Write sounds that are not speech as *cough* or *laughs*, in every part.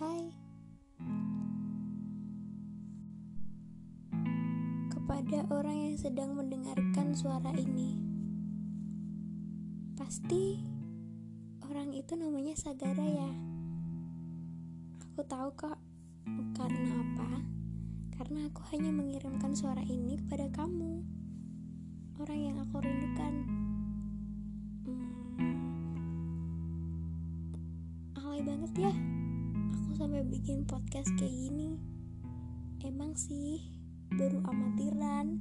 Hai Kepada orang yang sedang mendengarkan suara ini Pasti orang itu namanya Sagara ya Aku tahu kok Karena apa? Karena aku hanya mengirimkan suara ini kepada kamu Orang yang aku rindukan hmm. Alay banget ya Sampai bikin podcast kayak gini. Emang sih baru amatiran.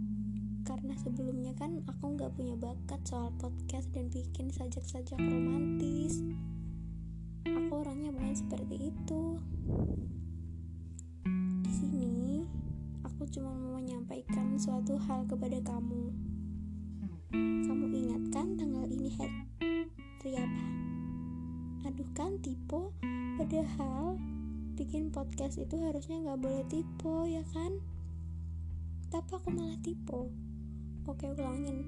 Karena sebelumnya kan aku nggak punya bakat soal podcast dan bikin sajak-sajak romantis. Aku orangnya bukan seperti itu. Di sini aku cuma mau menyampaikan suatu hal kepada kamu. Kamu ingat kan tanggal ini hari apa aduh kan tipe padahal bikin podcast itu harusnya nggak boleh tipe ya kan? Tapi aku malah tipe oke ulangin.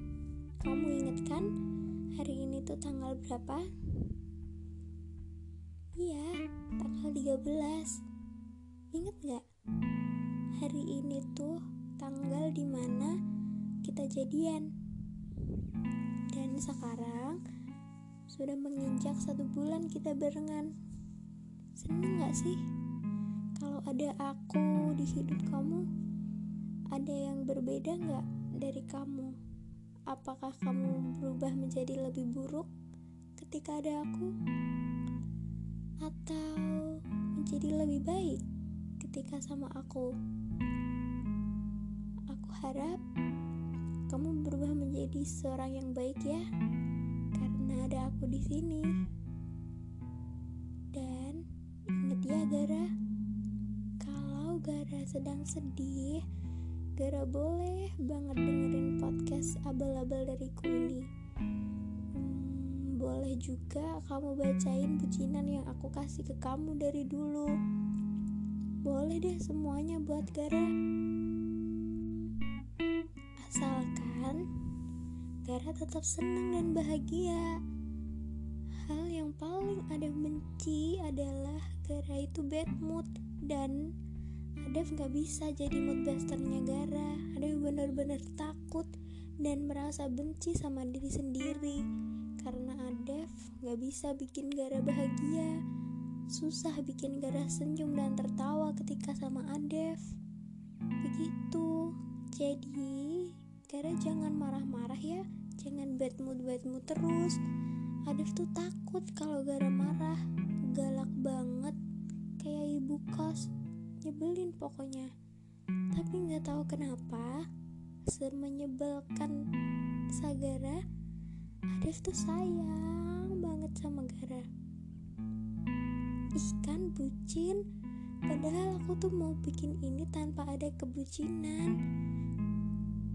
Kamu inget kan hari ini tuh tanggal berapa? Iya tanggal 13 inget gak hari ini tuh tanggal di mana kita jadian. Dan sekarang sudah menginjak satu bulan kita barengan. Seneng gak sih ada aku di hidup kamu ada yang berbeda nggak dari kamu? Apakah kamu berubah menjadi lebih buruk ketika ada aku? Atau menjadi lebih baik ketika sama aku? Aku harap kamu berubah menjadi seorang yang baik ya, karena ada aku di sini. Sedang sedih, Gara boleh banget dengerin podcast abal-abal dariku ini. Hmm, Boleh juga kamu bacain bucinan yang aku kasih ke kamu dari dulu. Boleh deh semuanya buat Gara. Asalkan Gara tetap senang dan bahagia. Hal yang paling ada benci adalah Gara itu bad mood dan Adev gak bisa jadi mood busternya Gara. Adev bener-bener takut dan merasa benci sama diri sendiri. Karena Adev gak bisa bikin Gara bahagia. Susah bikin Gara senyum dan tertawa ketika sama Adev Begitu. Jadi Gara jangan marah-marah ya. Jangan bad mood-bad mood terus. Adev tuh takut kalau Gara marah. Galak banget. Kayak ibu kos nyebelin pokoknya. Tapi nggak tahu kenapa semenyebalkan Sagara. Adif tuh sayang banget sama Gara. Ikan bucin. Padahal aku tuh mau bikin ini tanpa ada kebucinan.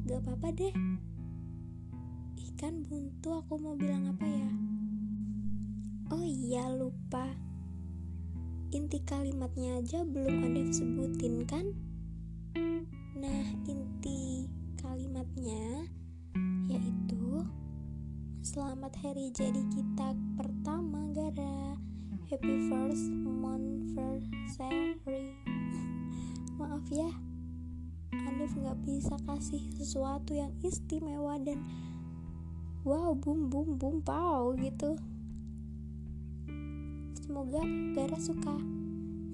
Gak apa-apa deh. Ikan buntu aku mau bilang apa ya? Oh iya lupa inti kalimatnya aja belum ada sebutin kan? Nah, inti kalimatnya yaitu Selamat hari jadi kita pertama Gara. Happy first monthsary *laughs* Maaf ya Anif gak bisa kasih sesuatu yang istimewa dan Wow, boom, boom, boom, pow gitu Semoga Dara suka.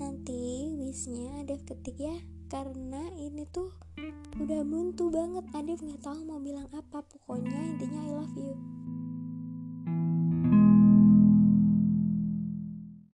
Nanti wishnya Adef ketik ya, karena ini tuh udah buntu banget. Adef nggak tahu mau bilang apa, pokoknya intinya I love you.